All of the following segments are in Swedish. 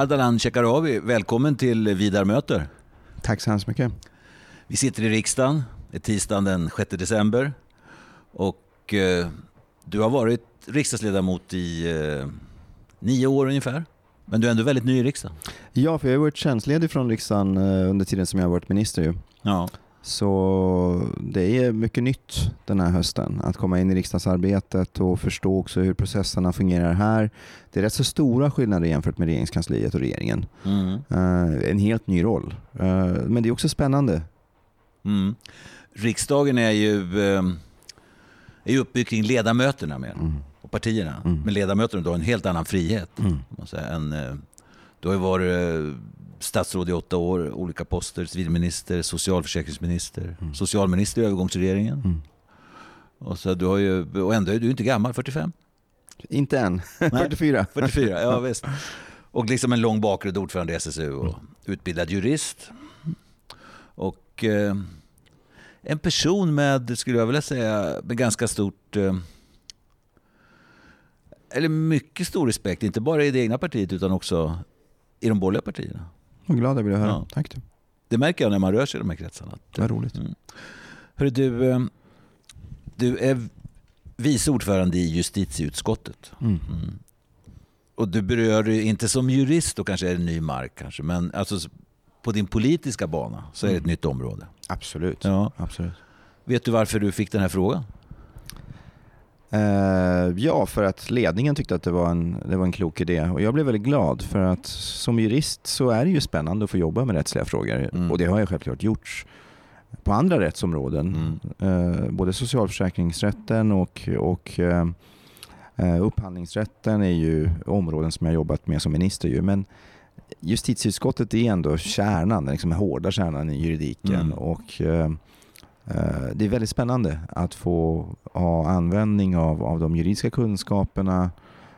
Ardalan Shekarabi, välkommen till Vidar möter. Tack så hemskt mycket. Vi sitter i riksdagen, det är tisdagen den 6 december. Och eh, du har varit riksdagsledamot i eh, nio år ungefär. Men du är ändå väldigt ny i riksdagen. Ja, för jag har varit tjänstledig från riksdagen eh, under tiden som jag har varit minister. Ju. Ja. Så det är mycket nytt den här hösten. Att komma in i riksdagsarbetet och förstå också hur processerna fungerar här. Det är rätt så stora skillnader jämfört med regeringskansliet och regeringen. Mm. Uh, en helt ny roll. Uh, men det är också spännande. Mm. Riksdagen är ju, eh, är ju uppbyggd kring ledamöterna mer. Mm. och partierna. Mm. Men ledamöterna har en helt annan frihet. Mm. säga, än, eh, du har ju varit statsråd i åtta år, olika poster, civilminister, socialförsäkringsminister, Mm. socialminister i övergångsregeringen. Mm. Och, så du har ju, och ändå är du inte gammal, 45? Inte än. 44. 44, ja visst. Och liksom en lång bakgrund, ordförande i SSU och utbildad jurist. Och eh, en person med, skulle jag vilja säga, med ganska stort... Eh, eller mycket stor respekt, inte bara i det egna partiet utan också i de borgerliga partierna. Vad glad jag blir att höra. Ja. Tack du. Det märker jag när man rör sig i de här kretsarna. Att, Vad roligt. Mm. Hörru, du, eh, du är vice ordförande i justitieutskottet. Mm. Mm. Och du berör inte som jurist, då kanske är det ny mark kanske, men alltså på din politiska bana så är det ett Mm. nytt område. Absolut. Ja. Absolut. Vet du varför du fick den här frågan? Eh, ja, för att ledningen tyckte att det var, en, det var en klok idé. Och jag blev väldigt glad för att som jurist så är det ju spännande att få jobba med rättsliga frågor. Mm. Och det har jag självklart gjort på andra rättsområden. Mm. Eh, både socialförsäkringsrätten och, och eh, upphandlingsrätten är ju områden som jag jobbat med som minister. Ju. Men justitieutskottet är ändå kärnan, den liksom hårda kärnan i juridiken. Mm. Och, det är väldigt spännande att få ha användning av, av de juridiska kunskaperna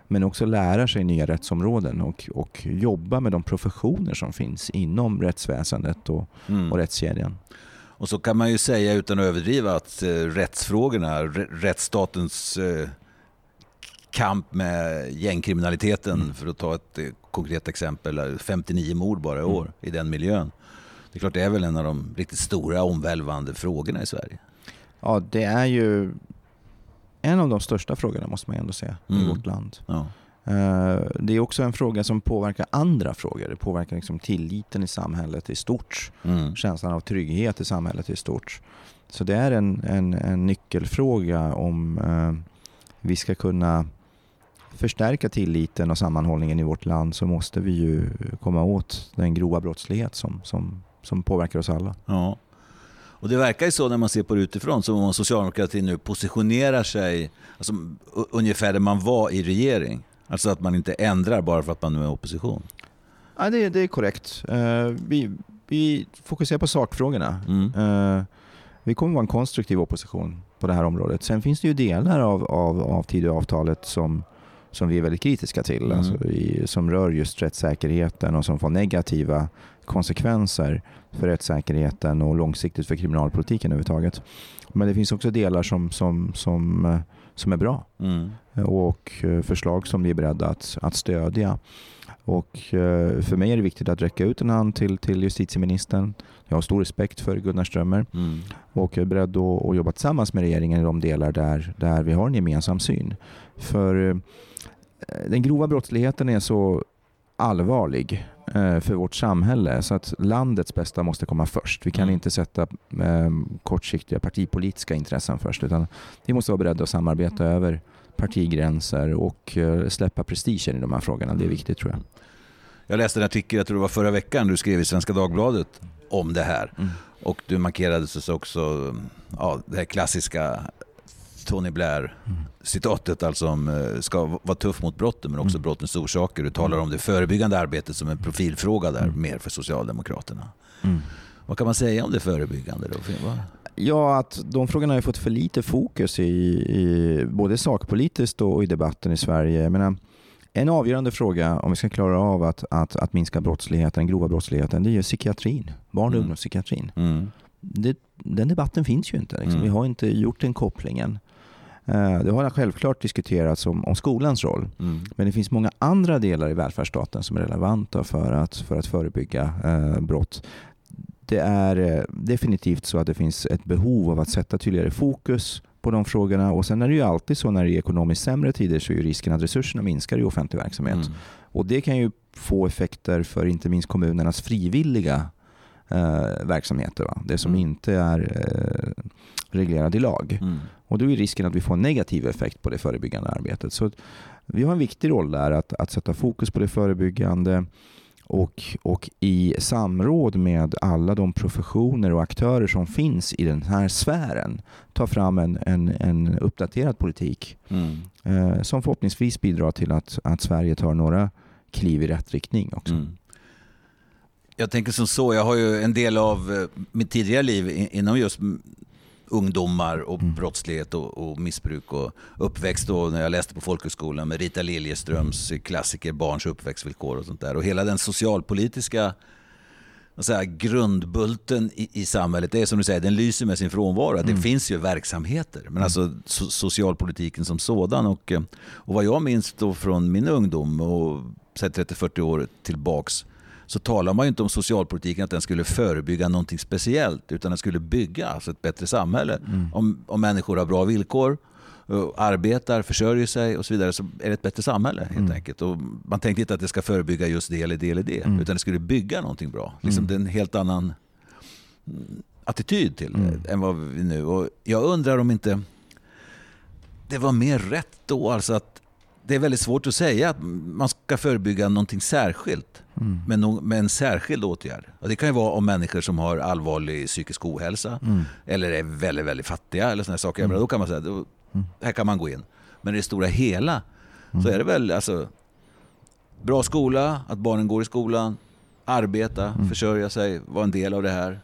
men också lära sig nya rättsområden och, och jobba med de professioner som finns inom rättsväsendet och, Mm. och rättskedjan. Och så kan man ju säga utan att överdriva att eh, rättsfrågorna, rättsstatens eh, kamp med gängkriminaliteten, Mm. för att ta ett eh, konkret exempel, eh, 59 mord bara i Mm. år i den miljön. Det är klart det är väl en av de riktigt stora omvälvande frågorna i Sverige. Ja, det är ju en av de största frågorna måste man ändå säga i Mm. vårt land. Ja. Eh, Det är också en fråga som påverkar andra frågor. Det påverkar liksom tilliten i samhället i stort, Mm. känslan av trygghet i samhället i stort. Så det är en, en, en nyckelfråga om eh, vi ska kunna förstärka tilliten och sammanhållningen i vårt land så måste vi ju komma åt den grova brottslighet som, som, som påverkar oss alla. Ja. Och det verkar ju så när man ser på det utifrån som om socialdemokratin nu positionerar sig alltså, ungefär där man var i regering. Alltså att man inte ändrar bara för att man nu är i opposition. Ja, det, det är korrekt. Eh, vi, vi fokuserar på sakfrågorna. Mm. Eh, vi kommer vara en konstruktiv opposition på det här området. Sen finns det ju delar av, av, av Tidöavtalet som, som vi är väldigt kritiska till. Mm. Alltså i, som rör just rättssäkerheten och som får negativa konsekvenser för rättssäkerheten och långsiktigt för kriminalpolitiken överhuvudtaget. Men det finns också delar som, som, som, eh, som är bra Mm. och eh, förslag som vi är beredda att, att stödja. Och eh, för mig är det viktigt att räcka ut en hand till, till justitieministern. Jag har stor respekt för Gunnar Strömmer Mm. och är beredd att, att jobba tillsammans med regeringen i de delar där, där vi har en gemensam syn. För eh, den grova brottsligheten är så allvarlig eh, för vårt samhälle så att landets bästa måste komma först. Vi kan Mm. inte sätta eh, kortsiktiga partipolitiska intressen först utan vi måste vara beredda att samarbeta över partigränser och eh, släppa prestigen i de här frågorna. Det är viktigt tror jag. Jag läste en artikel, jag tror det var förra veckan, du skrev i Svenska Dagbladet om det här. Mm. Och du markerade så också ja, det här klassiska Tony Blair, citatet alltså om eh, ska vara tuff mot brotten men också brottens orsaker. Du talar om det förebyggande arbetet som en profilfråga där mer för Socialdemokraterna. Vad kan man säga om det förebyggande då? Ja, att de frågorna har fått för lite fokus i, i både sakpolitiskt och i debatten i Sverige. Jag menar, en avgörande fråga om vi ska klara av att, att, att minska brottsligheten, grova brottsligheten, det är ju psykiatrin. Barn och Mm. ungdomspsykiatrin. Mm. Det, den debatten finns ju inte. Liksom. Mm. Vi har inte gjort den kopplingen. Eh, Det har självklart diskuterats om, om skolans roll. Mm. Men det finns många andra delar i välfärdsstaten som är relevanta för att, för att förebygga eh, brott. Det är eh, definitivt så att det finns ett behov av att sätta tydligare fokus på de frågorna. Och Sen är det ju alltid så när det är ekonomiskt sämre tider så är risken att resurserna minskar i offentlig verksamhet. Mm. Och Det kan ju få effekter för inte minst kommunernas frivilliga eh, verksamheter. Va? Det som Mm. inte är eh, reglerat i lag. Mm. Och då är risken att vi får en negativ effekt på det förebyggande arbetet. Så vi har en viktig roll där att, att sätta fokus på det förebyggande och, och i samråd med alla de professioner och aktörer som finns i den här sfären ta fram en, en, en uppdaterad politik Mm. eh, som förhoppningsvis bidrar till att, att Sverige tar några kliv i rätt riktning också. Mm. Jag tänker som så, jag har ju en del av eh, mitt tidigare liv inom just ungdomar och Mm. brottslighet och, och missbruk och uppväxt då när jag läste på folkhögskolan med Rita Liljeströms klassiker Barns uppväxtvillkor och sånt där. Och hela den socialpolitiska säga, grundbulten i, i samhället, det är som du säger, den lyser med sin frånvaro. Det Mm. finns ju verksamheter, men alltså so, socialpolitiken som sådan. Och, eh, och vad jag minns då från min ungdom och säg 30-40 år tillbaks så talar man ju inte om socialpolitiken att den skulle förebygga någonting speciellt utan den skulle bygga alltså ett bättre samhälle. Om, om människor har bra villkor, eh, arbetar, försörjer sig och så vidare så är det ett bättre samhälle helt enkelt. Och man tänkte inte att det ska förebygga just det eller det eller det Mm. utan det skulle bygga någonting bra. Liksom det är en helt annan mm, attityd till det Mm. än vad vi nu. Och jag undrar om inte det var mer rätt då. Alltså att det är väldigt svårt att säga att man ska förebygga någonting särskilt Mm. med, no- med en särskild åtgärd. Och det kan ju vara om människor som har allvarlig psykisk ohälsa Mm. eller är väldigt, väldigt fattiga eller såna här saker. Menar, Då kan man säga då, här kan man gå in. Men i det stora hela så är det väl alltså, bra skola, att barnen går i skolan, arbeta, försörja sig, vara en del av det här.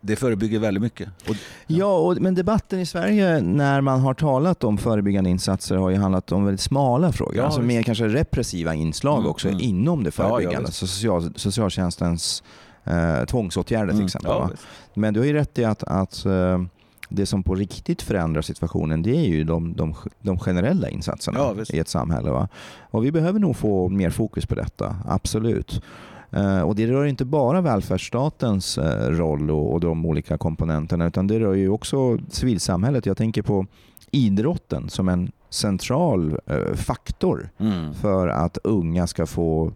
Det förebygger väldigt mycket. Och, Ja, och, men debatten i Sverige när man har talat om förebyggande insatser har ju handlat om väldigt smala frågor. Ja, alltså visst. mer kanske repressiva inslag Mm, också mm. inom det Ja, ja, förebyggande. visst. så social, socialtjänstens eh, tvångsåtgärder till Mm, exempel. ja, visst. Men du har ju rätt i att, att eh, det som på riktigt förändrar situationen det är ju de, de, de generella insatserna Ja, i ett samhälle. Va? Och vi behöver nog få mer fokus på detta, absolut. Eh, och det rör inte bara välfärdsstatens eh, roll och, de olika komponenterna utan det rör ju också civilsamhället. Jag tänker på idrotten som en central eh, faktor Mm. för att unga ska få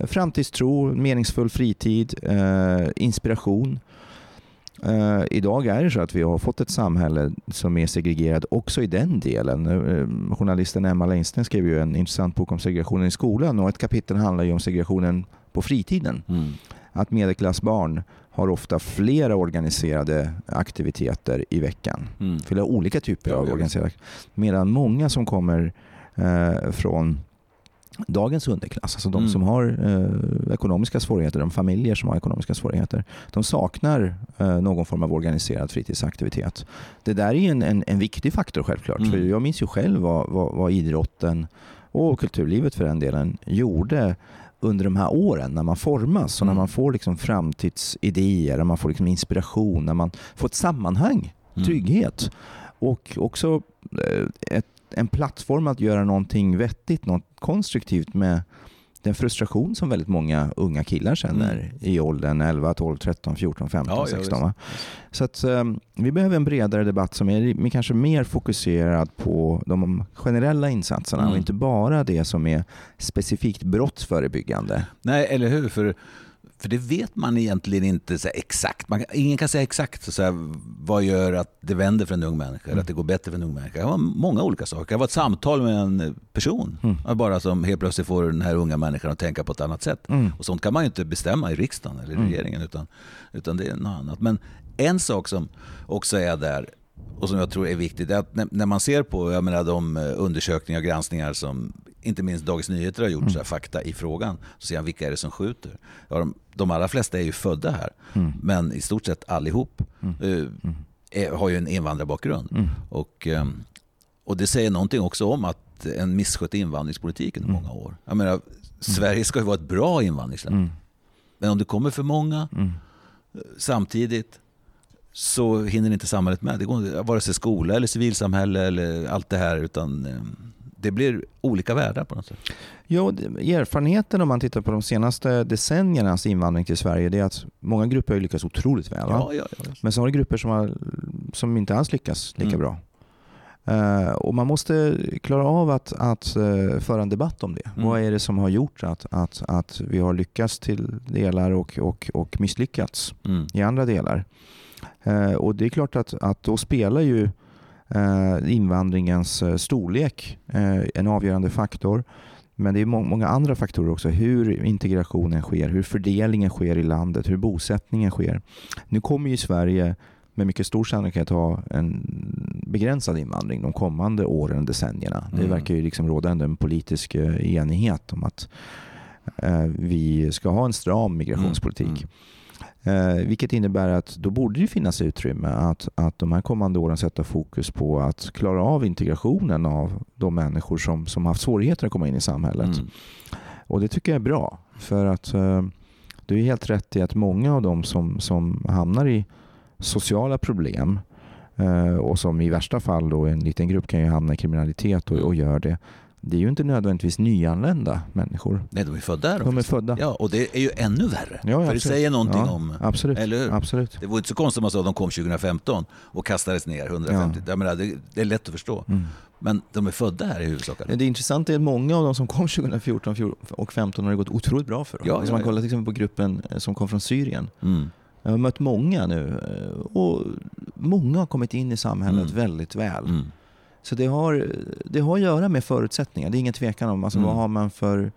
framtidstro, meningsfull fritid, inspiration. Eh, idag är det så att vi har fått ett samhälle som är segregerat också i den delen. Journalisten Emma Leinsten skrev ju en intressant bok om segregationen i skolan och ett kapitel handlar om segregationen på fritiden. Mm. Att medelklassbarn har ofta flera organiserade aktiviteter i veckan Mm. flera olika typer Ja, av organiserade Medan många som kommer eh, från dagens underklass, alltså de Mm. som har eh, ekonomiska svårigheter, de familjer som har ekonomiska svårigheter, de saknar eh, någon form av organiserad fritidsaktivitet. Det där är ju en, en, en viktig faktor självklart. Mm. För jag minns ju själv vad, vad, vad idrotten och kulturlivet för den delen gjorde under de här åren när man formas och när Mm. man får liksom framtidsidéer, när man får liksom inspiration, när man får ett sammanhang, Mm. trygghet och också eh, ett, en plattform att göra någonting vettigt, något konstruktivt med den frustration som väldigt många unga killar känner Mm. i åldern 11, 12, 13, 14, 15, Ja, ja, 16. visst. va? Så att, eh, vi behöver en bredare debatt som är kanske mer fokuserad på de generella insatserna Mm. och inte bara det som är specifikt brottsförebyggande. Nej, eller hur? För, för det vet man egentligen inte så exakt. Man, ingen kan säga exakt så här, vad gör att det vänder för en ung människa, eller att det går bättre för en ung människa. Det kan vara många olika saker. Det var ett samtal med en person Mm. bara som helt plötsligt får den här unga människan att tänka på ett annat sätt. Mm. Och sånt kan man ju inte bestämma i riksdagen eller i Mm. regeringen utan, utan det är något annat. Men en sak som också är där och som jag tror är viktigt, är att när, man ser på jag menar, de eh, undersökningar och granskningar som inte minst Dagens Nyheter har gjort, mm. så här, fakta i frågan, så ser man vilka är det som skjuter. Ja, de, de allra flesta är ju födda här, mm. men i stort sett allihop mm. Uh, är, har ju en invandrarbakgrund. Mm. Och, um, och det säger någonting också om att en misskött invandringspolitik under mm. många år. Jag menar, Sverige ska ju vara ett bra invandringsland. Mm. Men om det kommer för många samtidigt så hinner inte samhället med. Det går vare sig skola eller civilsamhälle eller allt det här. Utan eh, det blir olika världar på något sätt. Jo, erfarenheten om man tittar på de senaste decenniernas invandring till Sverige det är att många grupper har lyckats otroligt väl. Ja, ja, ja. Men så har det grupper som, har, som inte alls lyckas lika mm. bra. Uh, och Man måste klara av att, att uh, föra en debatt om det. Mm. Vad är det som har gjort att, att, att vi har lyckats till delar och, och, och misslyckats mm. i andra delar? Uh, och Det är klart att, att då spelar ju invandringens storlek en avgörande faktor. Men det är många andra faktorer också. Hur integrationen sker, hur fördelningen sker i landet, hur bosättningen sker. Nu kommer ju Sverige med mycket stor sannolikhet ha en begränsad invandring de kommande åren, decennierna. Mm. Det verkar ju liksom råda en politisk eh, enighet om att eh, vi ska ha en stram migrationspolitik. Mm. Mm. Eh, vilket innebär att då borde det finnas utrymme att, att de här kommande åren sätta fokus på att klara av integrationen av de människor som, som haft svårigheter att komma in i samhället. Mm. Och det tycker jag är bra. För att eh, du är helt rätt i att många av de som, som hamnar i sociala problem eh, och som i värsta fall då en liten grupp kan ju hamna i kriminalitet och, och gör det. Det är ju inte nödvändigtvis nyanlända människor. Nej, de är födda här. De är födda. Ja, och det är ju ännu värre. Ja, För det säger någonting ja, om... Absolut. Eller absolut. Det var inte så konstigt om man sa att de kom 2015 och kastades ner 150. Ja. Menar, det, det är lätt att förstå. Mm. Men de är födda här i huvudsak? Det intressanta är att många av de som kom 2014 och 2015 har det gått otroligt bra för dem. Ja, ja, man kollar till exempel på gruppen som kom från Syrien. Mm. Jag har mött många nu eh, och många har kommit in i samhället mm. väldigt väl. Så det har, det har att göra med förutsättningar, det är ingen tvekan om. Alltså, mm. Vad har man för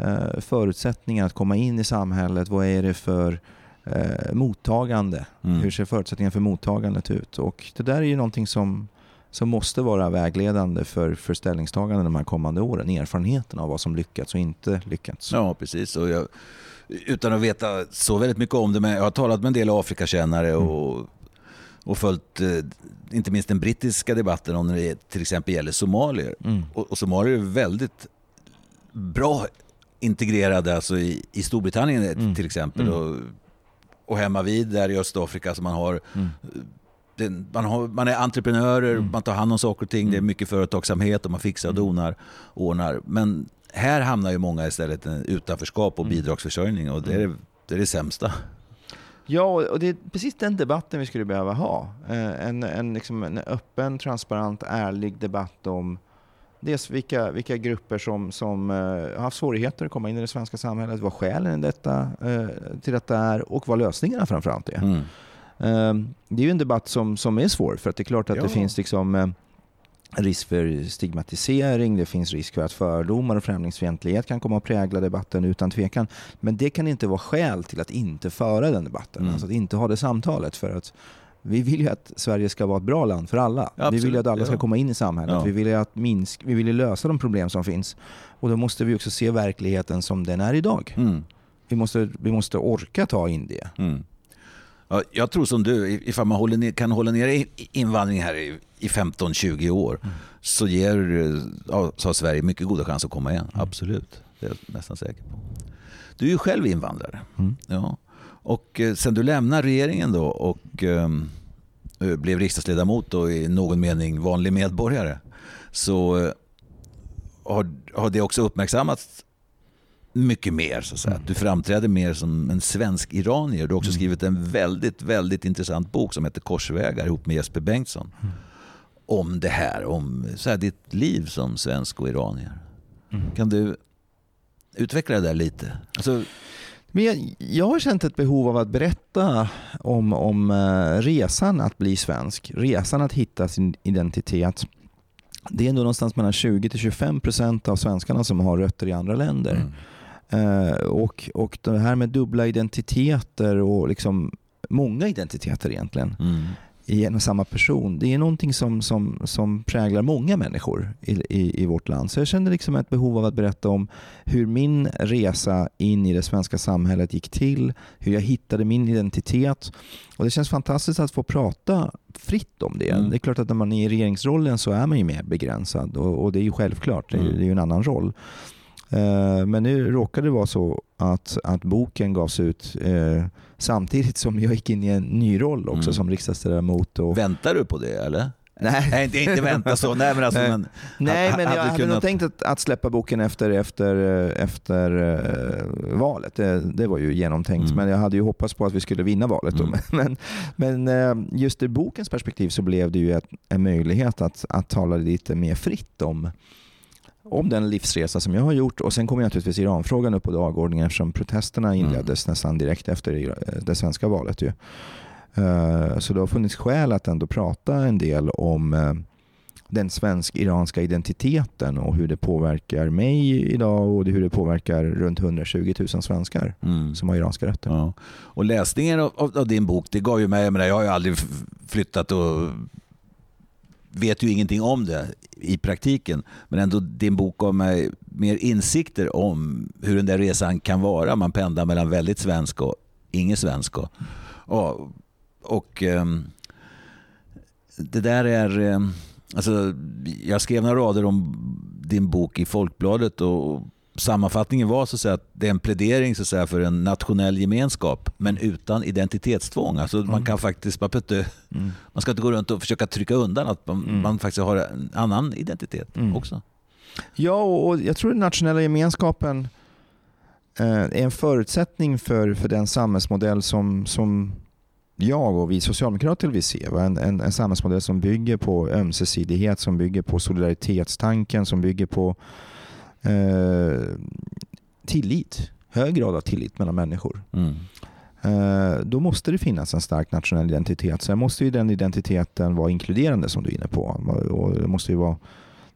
uh, förutsättningar att komma in i samhället? Vad är det för uh, mottagande? Mm. Hur ser förutsättningarna för mottagandet ut? Och det där är ju någonting som, som måste vara vägledande för, för ställningstaganden de här kommande åren. Erfarenheten av vad som lyckats och inte lyckats. Ja, precis. Och jag utan att veta så väldigt mycket om det, men jag har talat med en del Afrikakännare mm. Och, och följt eh, inte minst den brittiska debatten om när det till exempel gäller somalier. Mm. Och, och somalier är väldigt bra integrerade alltså i, i Storbritannien mm. till exempel. Mm. Och, och hemma vid där i Östafrika så man har mm. den, man, har, man är entreprenörer, mm. man tar hand om saker och ting, det är mycket företagsamhet och man fixar och donar, ordnar. Men här hamnar ju många istället i utanförskap och bidragsförsörjning och det är det, är det sämsta. Ja, och det är precis den debatten vi skulle behöva ha. Eh, en, en, liksom en öppen, transparent, ärlig debatt om dels vilka, vilka grupper som, som uh, har haft svårigheter att komma in i det svenska samhället, vad skälen detta, uh, till detta är och vad lösningarna framförallt är. Mm. Det är ju en debatt som, som är svår, för att det är klart att ja. det finns liksom risk för stigmatisering, det finns risk för att fördomar och främlingsfientlighet kan komma att prägla debatten utan tvekan. Men det kan inte vara skäl till att inte föra den debatten, mm. alltså att inte ha det samtalet. För att vi vill ju att Sverige ska vara ett bra land för alla. Ja, vi vill ju att alla ska komma in i samhället. Ja. Vi, vill att minsk, vi vill lösa de problem som finns. Och då måste vi också se verkligheten som den är idag. Mm. Vi, måste, vi måste orka ta in det. Mm. Ja, jag tror som du, ifall man håller ner, kan hålla ner invandring här i, i 15-20 år mm. så, ger, ja, så har Sverige mycket goda chanser att komma igen. Mm. Absolut, det är jag nästan säker på. Du är ju själv invandrare. Mm. Ja. Och eh, sen du lämnade regeringen då och um, blev riksdagsledamot och i någon mening vanlig medborgare så har, har det också uppmärksammats mycket mer. Så att säga. Mm. Du framträder mer som en svensk iranier. Du har också mm. skrivit en väldigt, väldigt intressant bok som heter Korsvägar ihop med Jesper Bengtsson. Mm. Om det här, om så här, ditt liv som svensk och iranier. Mm. Kan du utveckla det där lite? Alltså, men jag, jag, har känt ett behov av att berätta om, om uh, resan att bli svensk. Resan att hitta sin identitet. Det är ändå någonstans mellan 20-25% av svenskarna som har rötter i andra länder. Mm. Uh, och, och det här med dubbla identiteter och liksom många identiteter egentligen. Mm. i en och samma person. Det är någonting som, som, som präglar många människor i, i, i, vårt land. Så jag kände liksom ett behov av att berätta om hur min resa in i det svenska samhället gick till, hur jag hittade min identitet. Och Det känns fantastiskt att få prata fritt om det. Mm. Det är klart att när man är i regeringsrollen så är man ju mer begränsad och, och det är ju självklart, det är, mm. det är ju en annan roll. Uh, men nu råkade det vara så att, att boken gavs ut uh, Samtidigt som jag gick in i en ny roll också mm. som riksdagsledamot. Och... Väntar du på det eller? Nej. Nej, inte, inte vänta så. Nej, men, alltså, men, Nej, men jag hade kunnat... nog tänkt att, att, släppa boken efter, efter, efter uh, valet. Det, det, var ju genomtänkt. Mm. Men jag hade ju hoppats på att vi skulle vinna valet. Mm. Men, men uh, just ur bokens perspektiv så blev det ju ett, en möjlighet att, att tala lite mer fritt om om den livsresa som jag har gjort och sen kommer naturligtvis Iranfrågan upp på dagordningen eftersom protesterna mm. inleddes mm. nästan direkt efter det svenska valet. Ju. Eh, så det har funnits skäl att ändå prata en del om eh, den svensk-iranska identiteten och hur det påverkar mig idag och hur det påverkar runt 120 000 svenskar mm. som har iranska rötter. Ja. Och läsningen av, av, din bok, det gav ju mig, jag, menar, jag har ju aldrig flyttat och vet ju ingenting om det i praktiken. Men ändå din bok gav mig mer insikter om hur den där resan kan vara. Man pendlar mellan väldigt svensk och ingen svensk. Och, och, och ehm, det där är... Ehm, alltså, jag skrev några rader om din bok i Folkbladet och sammanfattningen var så att, säga, att det är en plädering så att säga, för en nationell gemenskap men utan identitetstvång. Alltså mm. man, kan faktiskt, man, inte, mm. man ska inte gå runt och försöka trycka undan att man, mm. man faktiskt har en annan identitet mm. också. Ja, och jag tror den nationella gemenskapen eh, är en förutsättning för, för den samhällsmodell som, som jag och vi socialdemokrater vill se. En, en, en samhällsmodell som bygger på ömsesidighet, som bygger på solidaritetstanken, som bygger på eh, tillit. Hög grad av tillit mellan människor. Mm. Eh, då måste det finnas en stark nationell identitet. Sen måste ju den identiteten vara inkluderande som du är inne på. Och det måste ju vara,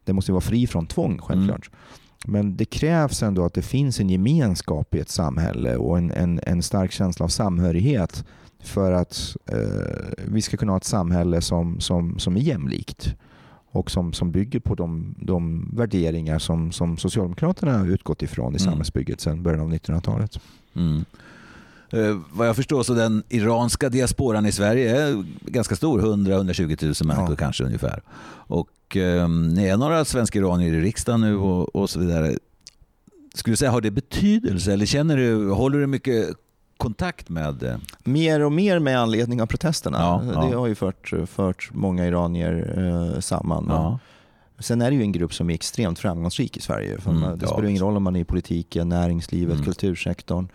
det måste vara fri från tvång självklart. Mm. Men det krävs ändå att det finns en gemenskap i ett samhälle och en, en, en stark känsla av samhörighet för att eh, vi ska kunna ha ett samhälle som, som, som är jämlikt och som, som bygger på de, de värderingar som, som Socialdemokraterna har utgått ifrån i mm. samhällsbygget sedan början av 1900-talet. Mm. Eh, vad jag förstår så den iranska diasporan i Sverige är ganska stor, 100-120 000 människor ja. kanske ungefär. Och eh, ni är några svenska iranier i riksdagen nu och, och så vidare. Skulle du säga, har det betydelse eller känner du, håller du mycket kontakt med? Eh? Mer och mer med anledning av protesterna. Ja, ja. Det har ju fört, fört många iranier eh, samman. Ja. Sen är det ju en grupp som är extremt framgångsrik i Sverige. Mm, det spelar ingen roll om man är i politiken, näringslivet, mm. kultursektorn.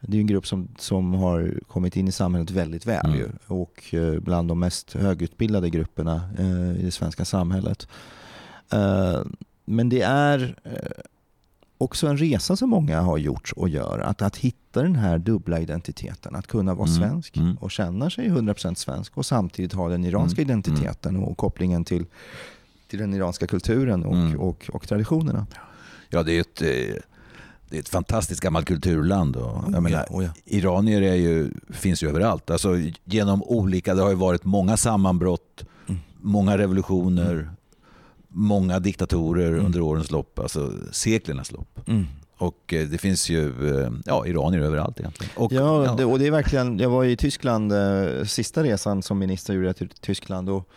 Det är en grupp som, som har kommit in i samhället väldigt väl mm. ju, och eh, bland de mest högutbildade grupperna eh, i det svenska samhället. Eh, men det är eh, också en resa som många har gjort och gör. Att, att hitta den här dubbla identiteten. Att kunna vara mm. svensk mm. och känna sig 100% svensk och samtidigt ha den iranska mm. identiteten och kopplingen till, till den iranska kulturen och, mm. och, och, traditionerna. Ja, det är ett, eh, det är ett fantastiskt gammalt kulturland. Och, oh, jag menar, oh ja. Iranier är ju, finns ju överallt. Alltså, genom olika, det har ju varit många sammanbrott, mm. många revolutioner, mm många diktatorer mm. under årens lopp, alltså seklernas lopp. Mm. Och eh, det finns ju eh, ja, iranier överallt egentligen. Och, ja, ja. Det, och det är verkligen, jag var i Tyskland, eh, sista resan som minister gjorde jag till Tyskland. Och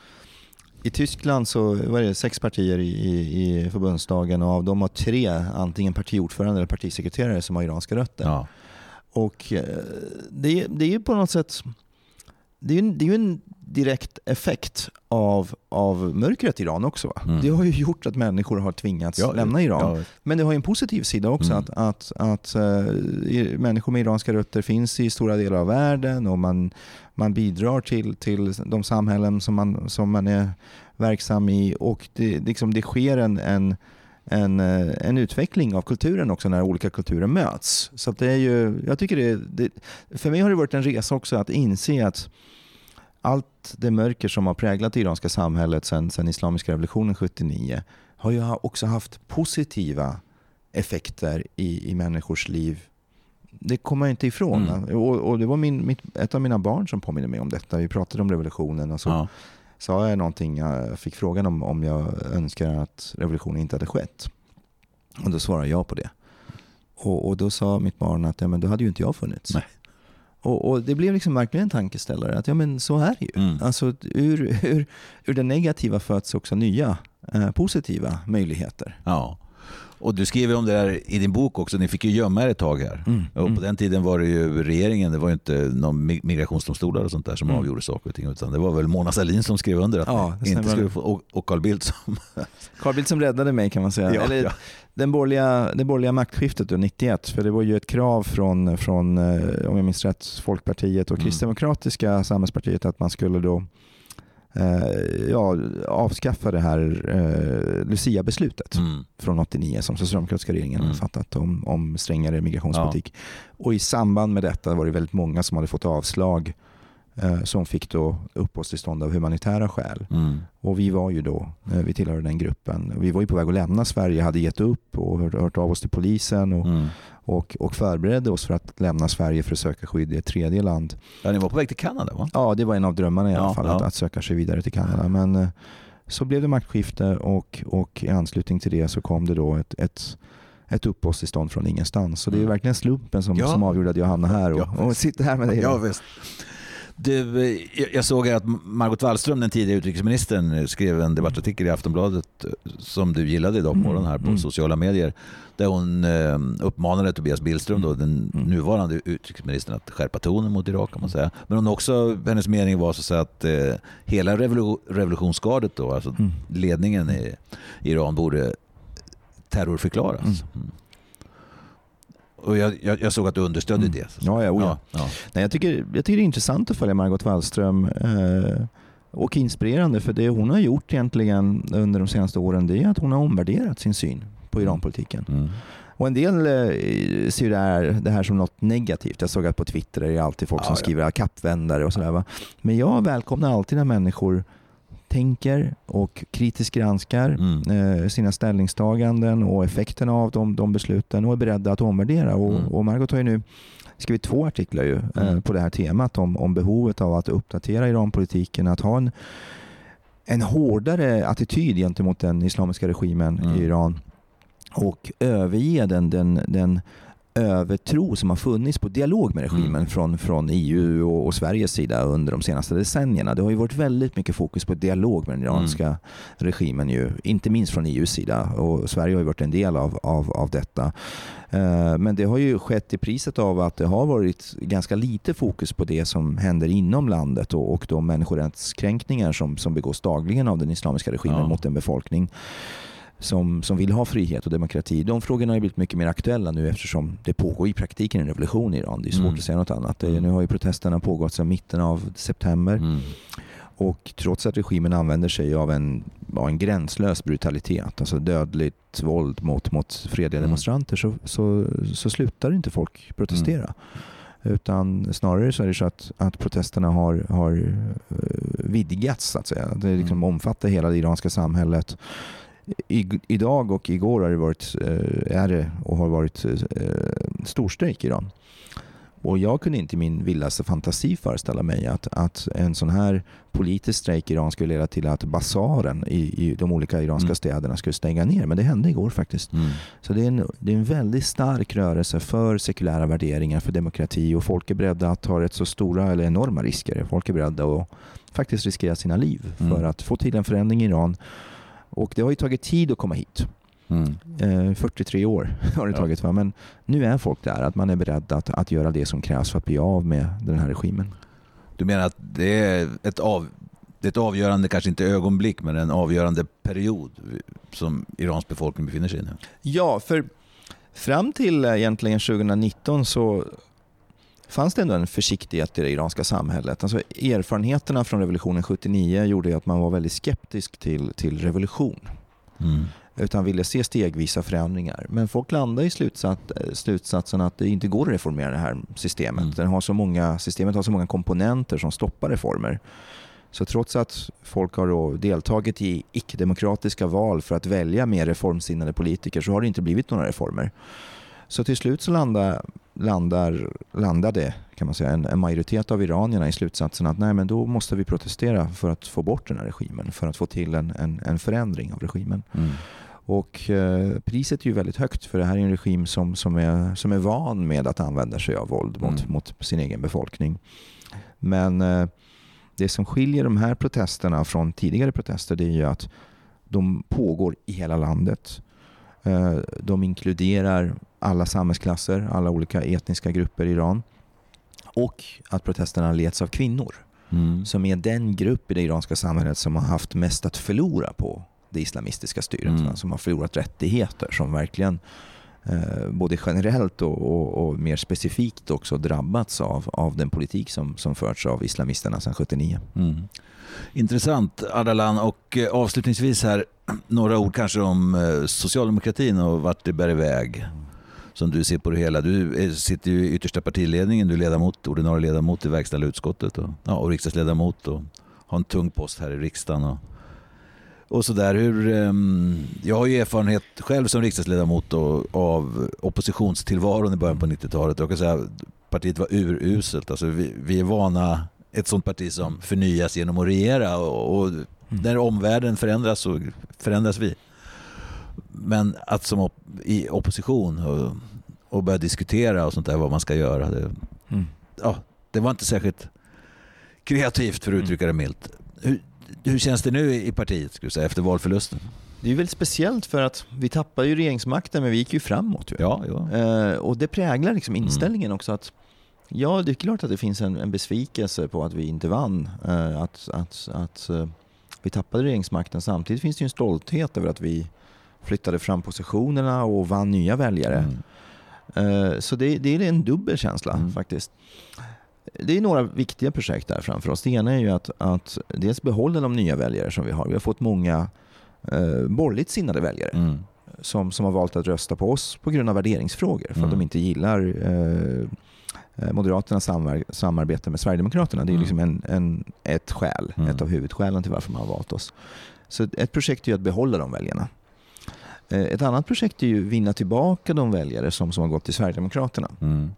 I Tyskland så var det sex partier i, i, i förbundsdagen och av dem har tre antingen partiordförande eller partisekreterare som har iranska rötter. Ja. Och det, det är ju på något sätt det är ju, det är en direkt effekt av, av mörkret i Iran också. Mm. Det har ju gjort att människor har tvingats ja, lämna Iran. Ja. Men det har en positiv sida också, mm. att, att, att uh, människor med iranska rötter finns i stora delar av världen och man, man bidrar till, till de samhällen som man, som man är verksam i. Och det, liksom, det sker en, en en, eh, en utveckling av kulturen också när olika kulturer möts. Så det är ju, jag tycker det, det, för mig har det varit en resa också att inse att allt det mörker som har präglat det iranska samhället sedan, sedan islamiska revolutionen 79 har ju också haft positiva effekter i, i människors liv det kommer man inte ifrån. Mm. Och, och det var min, mitt, ett av mina barn som påminner mig om detta. Vi pratade om revolutionen och så Ja. Sa jag någonting, jag fick frågan om, om jag önskar att revolutionen inte hade skett. Och då svarade jag på det. Och, och då sa mitt barn att ja, men då hade ju inte jag funnits. Nej. Och, och det blev liksom verkligen en tankeställare att ja men så är det ju. Mm. Alltså ur, ur, ur det negativa föds också nya eh, positiva möjligheter. ja. Och du skriver om det där i din bok också. Ni fick ju gömma er ett tag här. Mm. Och på den tiden var det ju regeringen, det var ju inte någon mi- migrationsdomstolar och sånt där som Mm. avgjorde saker och ting. Utan det var väl Mona Sahlin som skrev under att Ja, inte skulle få, och, och Carl Bildt som... Carl Bildt som räddade mig kan man säga. Ja, Eller, ja. Den borgerliga, det borgerliga maktskiftet då, 91, för det var ju ett krav från, från eh, om jag minns rätt, Folkpartiet och Mm. Kristdemokratiska samhällspartiet att man skulle då ja, avskaffa det här eh, Lucia-beslutet Mm. från 89 som socialdemokratiska regeringen Mm. hade fattat om, om strängare migrationspolitik. Och i samband med detta var det väldigt många som hade fått avslag eh, som fick då uppehållstillstånd av humanitära skäl. Mm. Och vi var ju då, eh, vi tillhörde den gruppen. Vi var ju på väg att lämna Sverige, hade gett upp och hört, hört av oss till polisen och, Mm. Och, och förberedde oss för att lämna Sverige för att söka skydd i ett tredje land. Ja, ni var på väg till Kanada va? Ja, det var en av drömmarna i alla Ja, fall, ja. Att, att söka sig vidare till Kanada. Men eh, så blev det maktskifte och, och i anslutning till det så kom det då ett, ett ett uppehållstillstånd från ingenstans. Så det är Mm. verkligen slumpen som, Ja. som avgjorde att jag hamnade här och, Ja, och sitter här med dig. Ja, visst. Du, eh, jag- såg att Margot Wallström, den tidigare utrikesministern, eh, skrev en debattartikel i Aftonbladet eh, som du gillade idag på Mm, morgonen här på mm. sociala medier. Där hon uppmanade Tobias Billström, då, den Mm. nuvarande utrikesministern, att skärpa tonen mot Irak kan man säga. Men hon också, hennes mening var så att, säga att eh, hela revolu- revolutionsgardet, då, alltså Mm. ledningen i Iran, borde terrorförklaras. Mm. Mm. Och jag, jag, jag såg att du understödde Mm. det. Ja, ja, oh ja. ja, ja. Nej, jag, tycker, jag tycker det är intressant att följa Margot Wallström eh, och inspirerande för det hon har gjort egentligen under de senaste åren det är att hon har omvärderat sin syn på Iranpolitiken. Mm. Och en del eh, ser det här, det här som något negativt. Jag såg att på Twitter är det alltid folk Ja, som ja. skriver kappvändare och sådär. Va? Men jag välkomnar alltid när människor tänker och kritiskt granskar Mm. eh, sina ställningstaganden och effekterna av de, de besluten och är beredda att omvärdera. Och, Mm. och Margot har ju nu skrivit två artiklar ju, eh, Mm. på det här temat om, om behovet av att uppdatera Iranpolitiken, att ha en, en hårdare attityd gentemot den islamiska regimen Mm. i Iran och överge den, den, den övertro som har funnits på dialog med regimen Mm. från, från EU och, och Sveriges sida under de senaste decennierna. Det har ju varit väldigt mycket fokus på dialog med den iranska regimen, ju, inte minst från EUs sida. Och Sverige har ju varit en del av, av, av detta. Eh, Men det har ju skett i priset av att det har varit ganska lite fokus på det som händer inom landet och, och de människorättskränkningar som, som begås dagligen av den islamiska regimen Ja. mot en befolkning som, som vill ha frihet och demokrati. De frågorna har blivit mycket mer aktuella nu eftersom det pågår i praktiken en revolution i Iran. Det är svårt Mm. att säga något annat. Det, Mm. nu har ju protesterna pågått sedan mitten av september Mm. och trots att regimen använder sig av en, ja, en gränslös brutalitet, alltså dödligt våld mot, mot fredliga Mm. demonstranter så, så, så slutar inte folk protestera. Utan snarare så är det så att, att protesterna har, har eh, vidgats så att säga. Det liksom Mm. omfattar hela det iranska samhället. I, idag och igår har det varit, eh, är det och har varit eh, storstrejk i Iran. Och jag kunde inte i min vildaste fantasi föreställa mig att, att en sån här politisk strejk i Iran skulle leda till att basaren i, i de olika iranska Mm. städerna skulle stänga ner. Men det hände igår faktiskt. Mm. Så det är, en, det är en väldigt stark rörelse för sekulära värderingar, för demokrati och folk är beredda att ta rätt så stora eller enorma risker. Folk är beredda att faktiskt riskera sina liv för Mm. att få till en förändring i Iran. Och det har ju tagit tid att komma hit. Mm. Eh, 43 år har det Ja. tagit. Va? Men nu är folk där, att man är beredd att, att göra det som krävs för att bli av med den här regimen. Du menar att det är ett, av, det är ett avgörande, kanske inte ögonblick, men en avgörande period som Irans befolkning befinner sig i nu? Ja, för fram till eh, egentligen 2019 så fanns det ändå en försiktighet i det iranska samhället. Alltså erfarenheterna från revolutionen 79 gjorde att man var väldigt skeptisk till, till revolution. Mm. Utan ville se stegvisa förändringar. Men folk landade i slutsats, slutsatsen att det inte går att reformera det här systemet. Mm. Den har så många, systemet har så många komponenter som stoppar reformer. Så trots att folk har deltagit i icke-demokratiska val för att välja mer reformsinnade politiker så har det inte blivit några reformer. Så till slut så landade landar, landade kan man säga, en, en, majoritet av iranierna i slutsatsen att nej, men då måste vi protestera för att få bort den här regimen, för att få till en, en, en förändring av regimen. Mm. Och eh, priset är ju väldigt högt för det här är en regim som, som, är, som är van med att använda sig av våld mot, mm. mot sin egen befolkning. Men eh, det som skiljer de här protesterna från tidigare protester det är ju att de pågår i hela landet. Eh, de inkluderar alla samhällsklasser, alla olika etniska grupper i Iran. Och att protesterna leds av kvinnor. Mm. Som är den grupp i det iranska samhället som har haft mest att förlora på det islamistiska styret. Mm. Som har förlorat rättigheter, som verkligen eh, både generellt och, och, och, mer specifikt också drabbats av, av den politik som, som förts av islamisterna sedan 79. Mm. Intressant Ardalan och eh, avslutningsvis här några ord kanske om eh, socialdemokratin och vart det bär iväg som du ser på det hela. Du sitter ju i yttersta partiledningen, du är ledamot, ordinarie ledamot i verkställande utskottet och, ja, och riksdagsledamot och har en tung post här i riksdagen. Och, och så där. Hur, um, jag har ju erfarenhet själv som riksdagsledamot och, av oppositionstillvaron i början på 90-talet. Jag kan säga partiet var uruselt. Alltså vi, vi är vana ett sånt parti som förnyas genom att regera och, och mm. när omvärlden förändras så förändras vi. Men att som op i opposition och, och börja diskutera och sånt där vad man ska göra. Det, mm. ja, det var inte särskilt kreativt för att uttrycka det milt. Hur, hur känns det nu i partiet skulle säga, efter valförlusten? Det är väldigt speciellt för att vi tappade ju regeringsmakten men vi gick ju framåt. Ju. Ja, ja. Eh, och det präglar liksom mm. inställningen mm. också. att Ja, det är klart att det finns en, en besvikelse på att vi inte vann. Eh, att, att, att eh, vi tappade regeringsmakten. Samtidigt finns det ju en stolthet över att vi flyttade fram positionerna och vann nya väljare. Mm. Eh, så det, det, är en dubbel känsla mm. faktiskt. Det är några viktiga projekt där framför oss. Det ena är ju att, att dels behålla de nya väljare som vi har. Vi har fått många eh, borgerligt sinnade väljare. Mm. Som, som har valt att rösta på oss på grund av värderingsfrågor. För att de mm. inte gillar eh, Eh, Moderaternas samar samarbete med Sverigedemokraterna. Det är mm. liksom en, en, ett skäl, mm. ett av huvudskälen till varför man har valt oss. Så ett projekt är att behålla de väljarna. Eh, ett annat projekt är ju att vinna tillbaka de väljare som, som har gått till Sverigedemokraterna. Mm.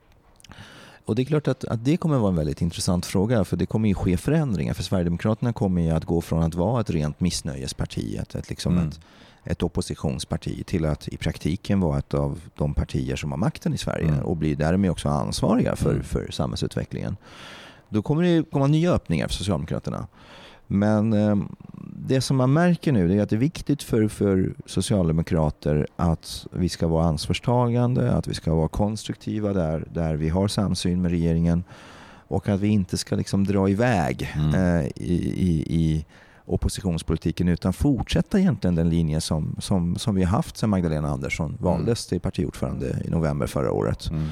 Och det är klart att, att det kommer vara en väldigt intressant fråga för det kommer ju ske förändringar. För Sverigedemokraterna kommer ju att gå från att vara ett rent missnöjesparti, ett, ett, liksom mm. ett, ett oppositionsparti till att i praktiken vara ett av de partier som har makten i Sverige mm. och blir därmed också ansvariga för, mm. för samhällsutvecklingen. Då kommer det komma nya öppningar för Socialdemokraterna. Men eh, det som man märker nu är att det är viktigt för, för socialdemokrater att vi ska vara ansvarstagande, att vi ska vara konstruktiva där, där vi har samsyn med regeringen och att vi inte ska liksom dra iväg mm. eh, i, i, i oppositionspolitiken utan fortsätta egentligen den linje som, som, som vi har haft sedan Magdalena Andersson mm. valdes till partiordförande i november förra året. Mm.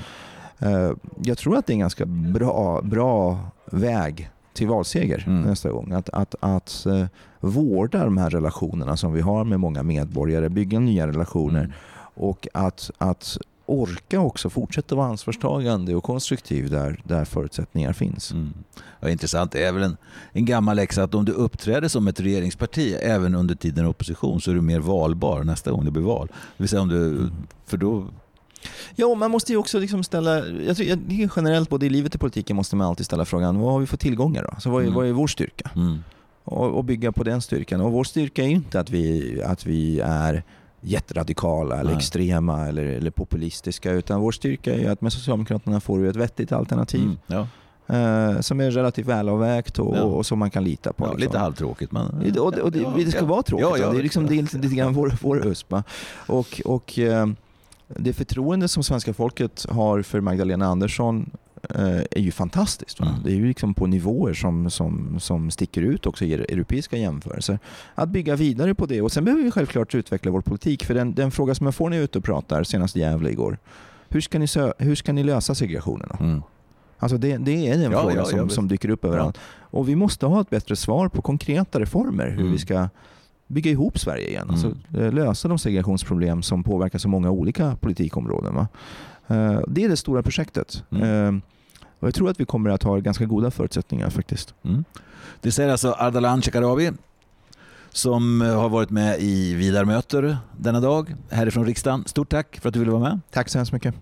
Uh, jag tror att det är en ganska bra, bra väg till valseger mm. nästa gång. Att, att, att uh, vårda de här relationerna som vi har med många medborgare, bygga nya relationer mm. och att, att orka också fortsätta vara ansvarstagande och konstruktiv där, där förutsättningar finns. Mm. Ja, intressant. Det är väl en, en gammal läxa att om du uppträder som ett regeringsparti även under tiden i opposition så är du mer valbar nästa gång det blir val. Det vill säga om du, mm. för då Ja, man måste ju också liksom ställa, jag tycker generellt både i livet och politiken måste man alltid ställa frågan, vad har vi för tillgångar då? Alltså, vad, är, mm. vad är vår styrka? Mm. Och, och, bygga på den styrkan. Och vår styrka är ju inte att vi, att vi är jätteradikala eller Nej. extrema eller, eller, populistiska. Utan vår styrka är att med Socialdemokraterna får du ett vettigt alternativ. Mm, ja. eh, som är relativt välavvägt och, ja. och, som man kan lita på. Ja, liksom. Lite halvtråkigt men... Det, och, och det, det ska vara tråkigt. det är, liksom, det är lite, lite grann vår, vår USP. Och, och eh, det förtroende som svenska folket har för Magdalena Andersson Eh, är ju fantastiskt. Mm. Det är ju liksom på nivåer som, som, som sticker ut också i europeiska jämförelser. Att bygga vidare på det och sen behöver vi självklart utveckla vår politik. För den, den fråga som jag får när jag är ute och pratar, senast i Gävle igår. Hur ska ni, hur ska ni lösa segregationen? Mm. Alltså det, det är den ja, frågan ja, som, som dyker upp överallt. Ja. Och vi måste ha ett bättre svar på konkreta reformer. Hur mm. vi ska bygga ihop Sverige igen. Alltså, mm. Alltså, lösa de segregationsproblem som påverkar så många olika politikområden. Va? Eh, det är det stora projektet. Mm. Eh, och jag tror att vi kommer att ha ganska goda förutsättningar faktiskt. Mm. Det säger alltså Ardalan Shekarabi som eh, har varit med i Vidar möter denna dag härifrån riksdagen. Stort tack för att du ville vara med. Tack så hemskt mycket.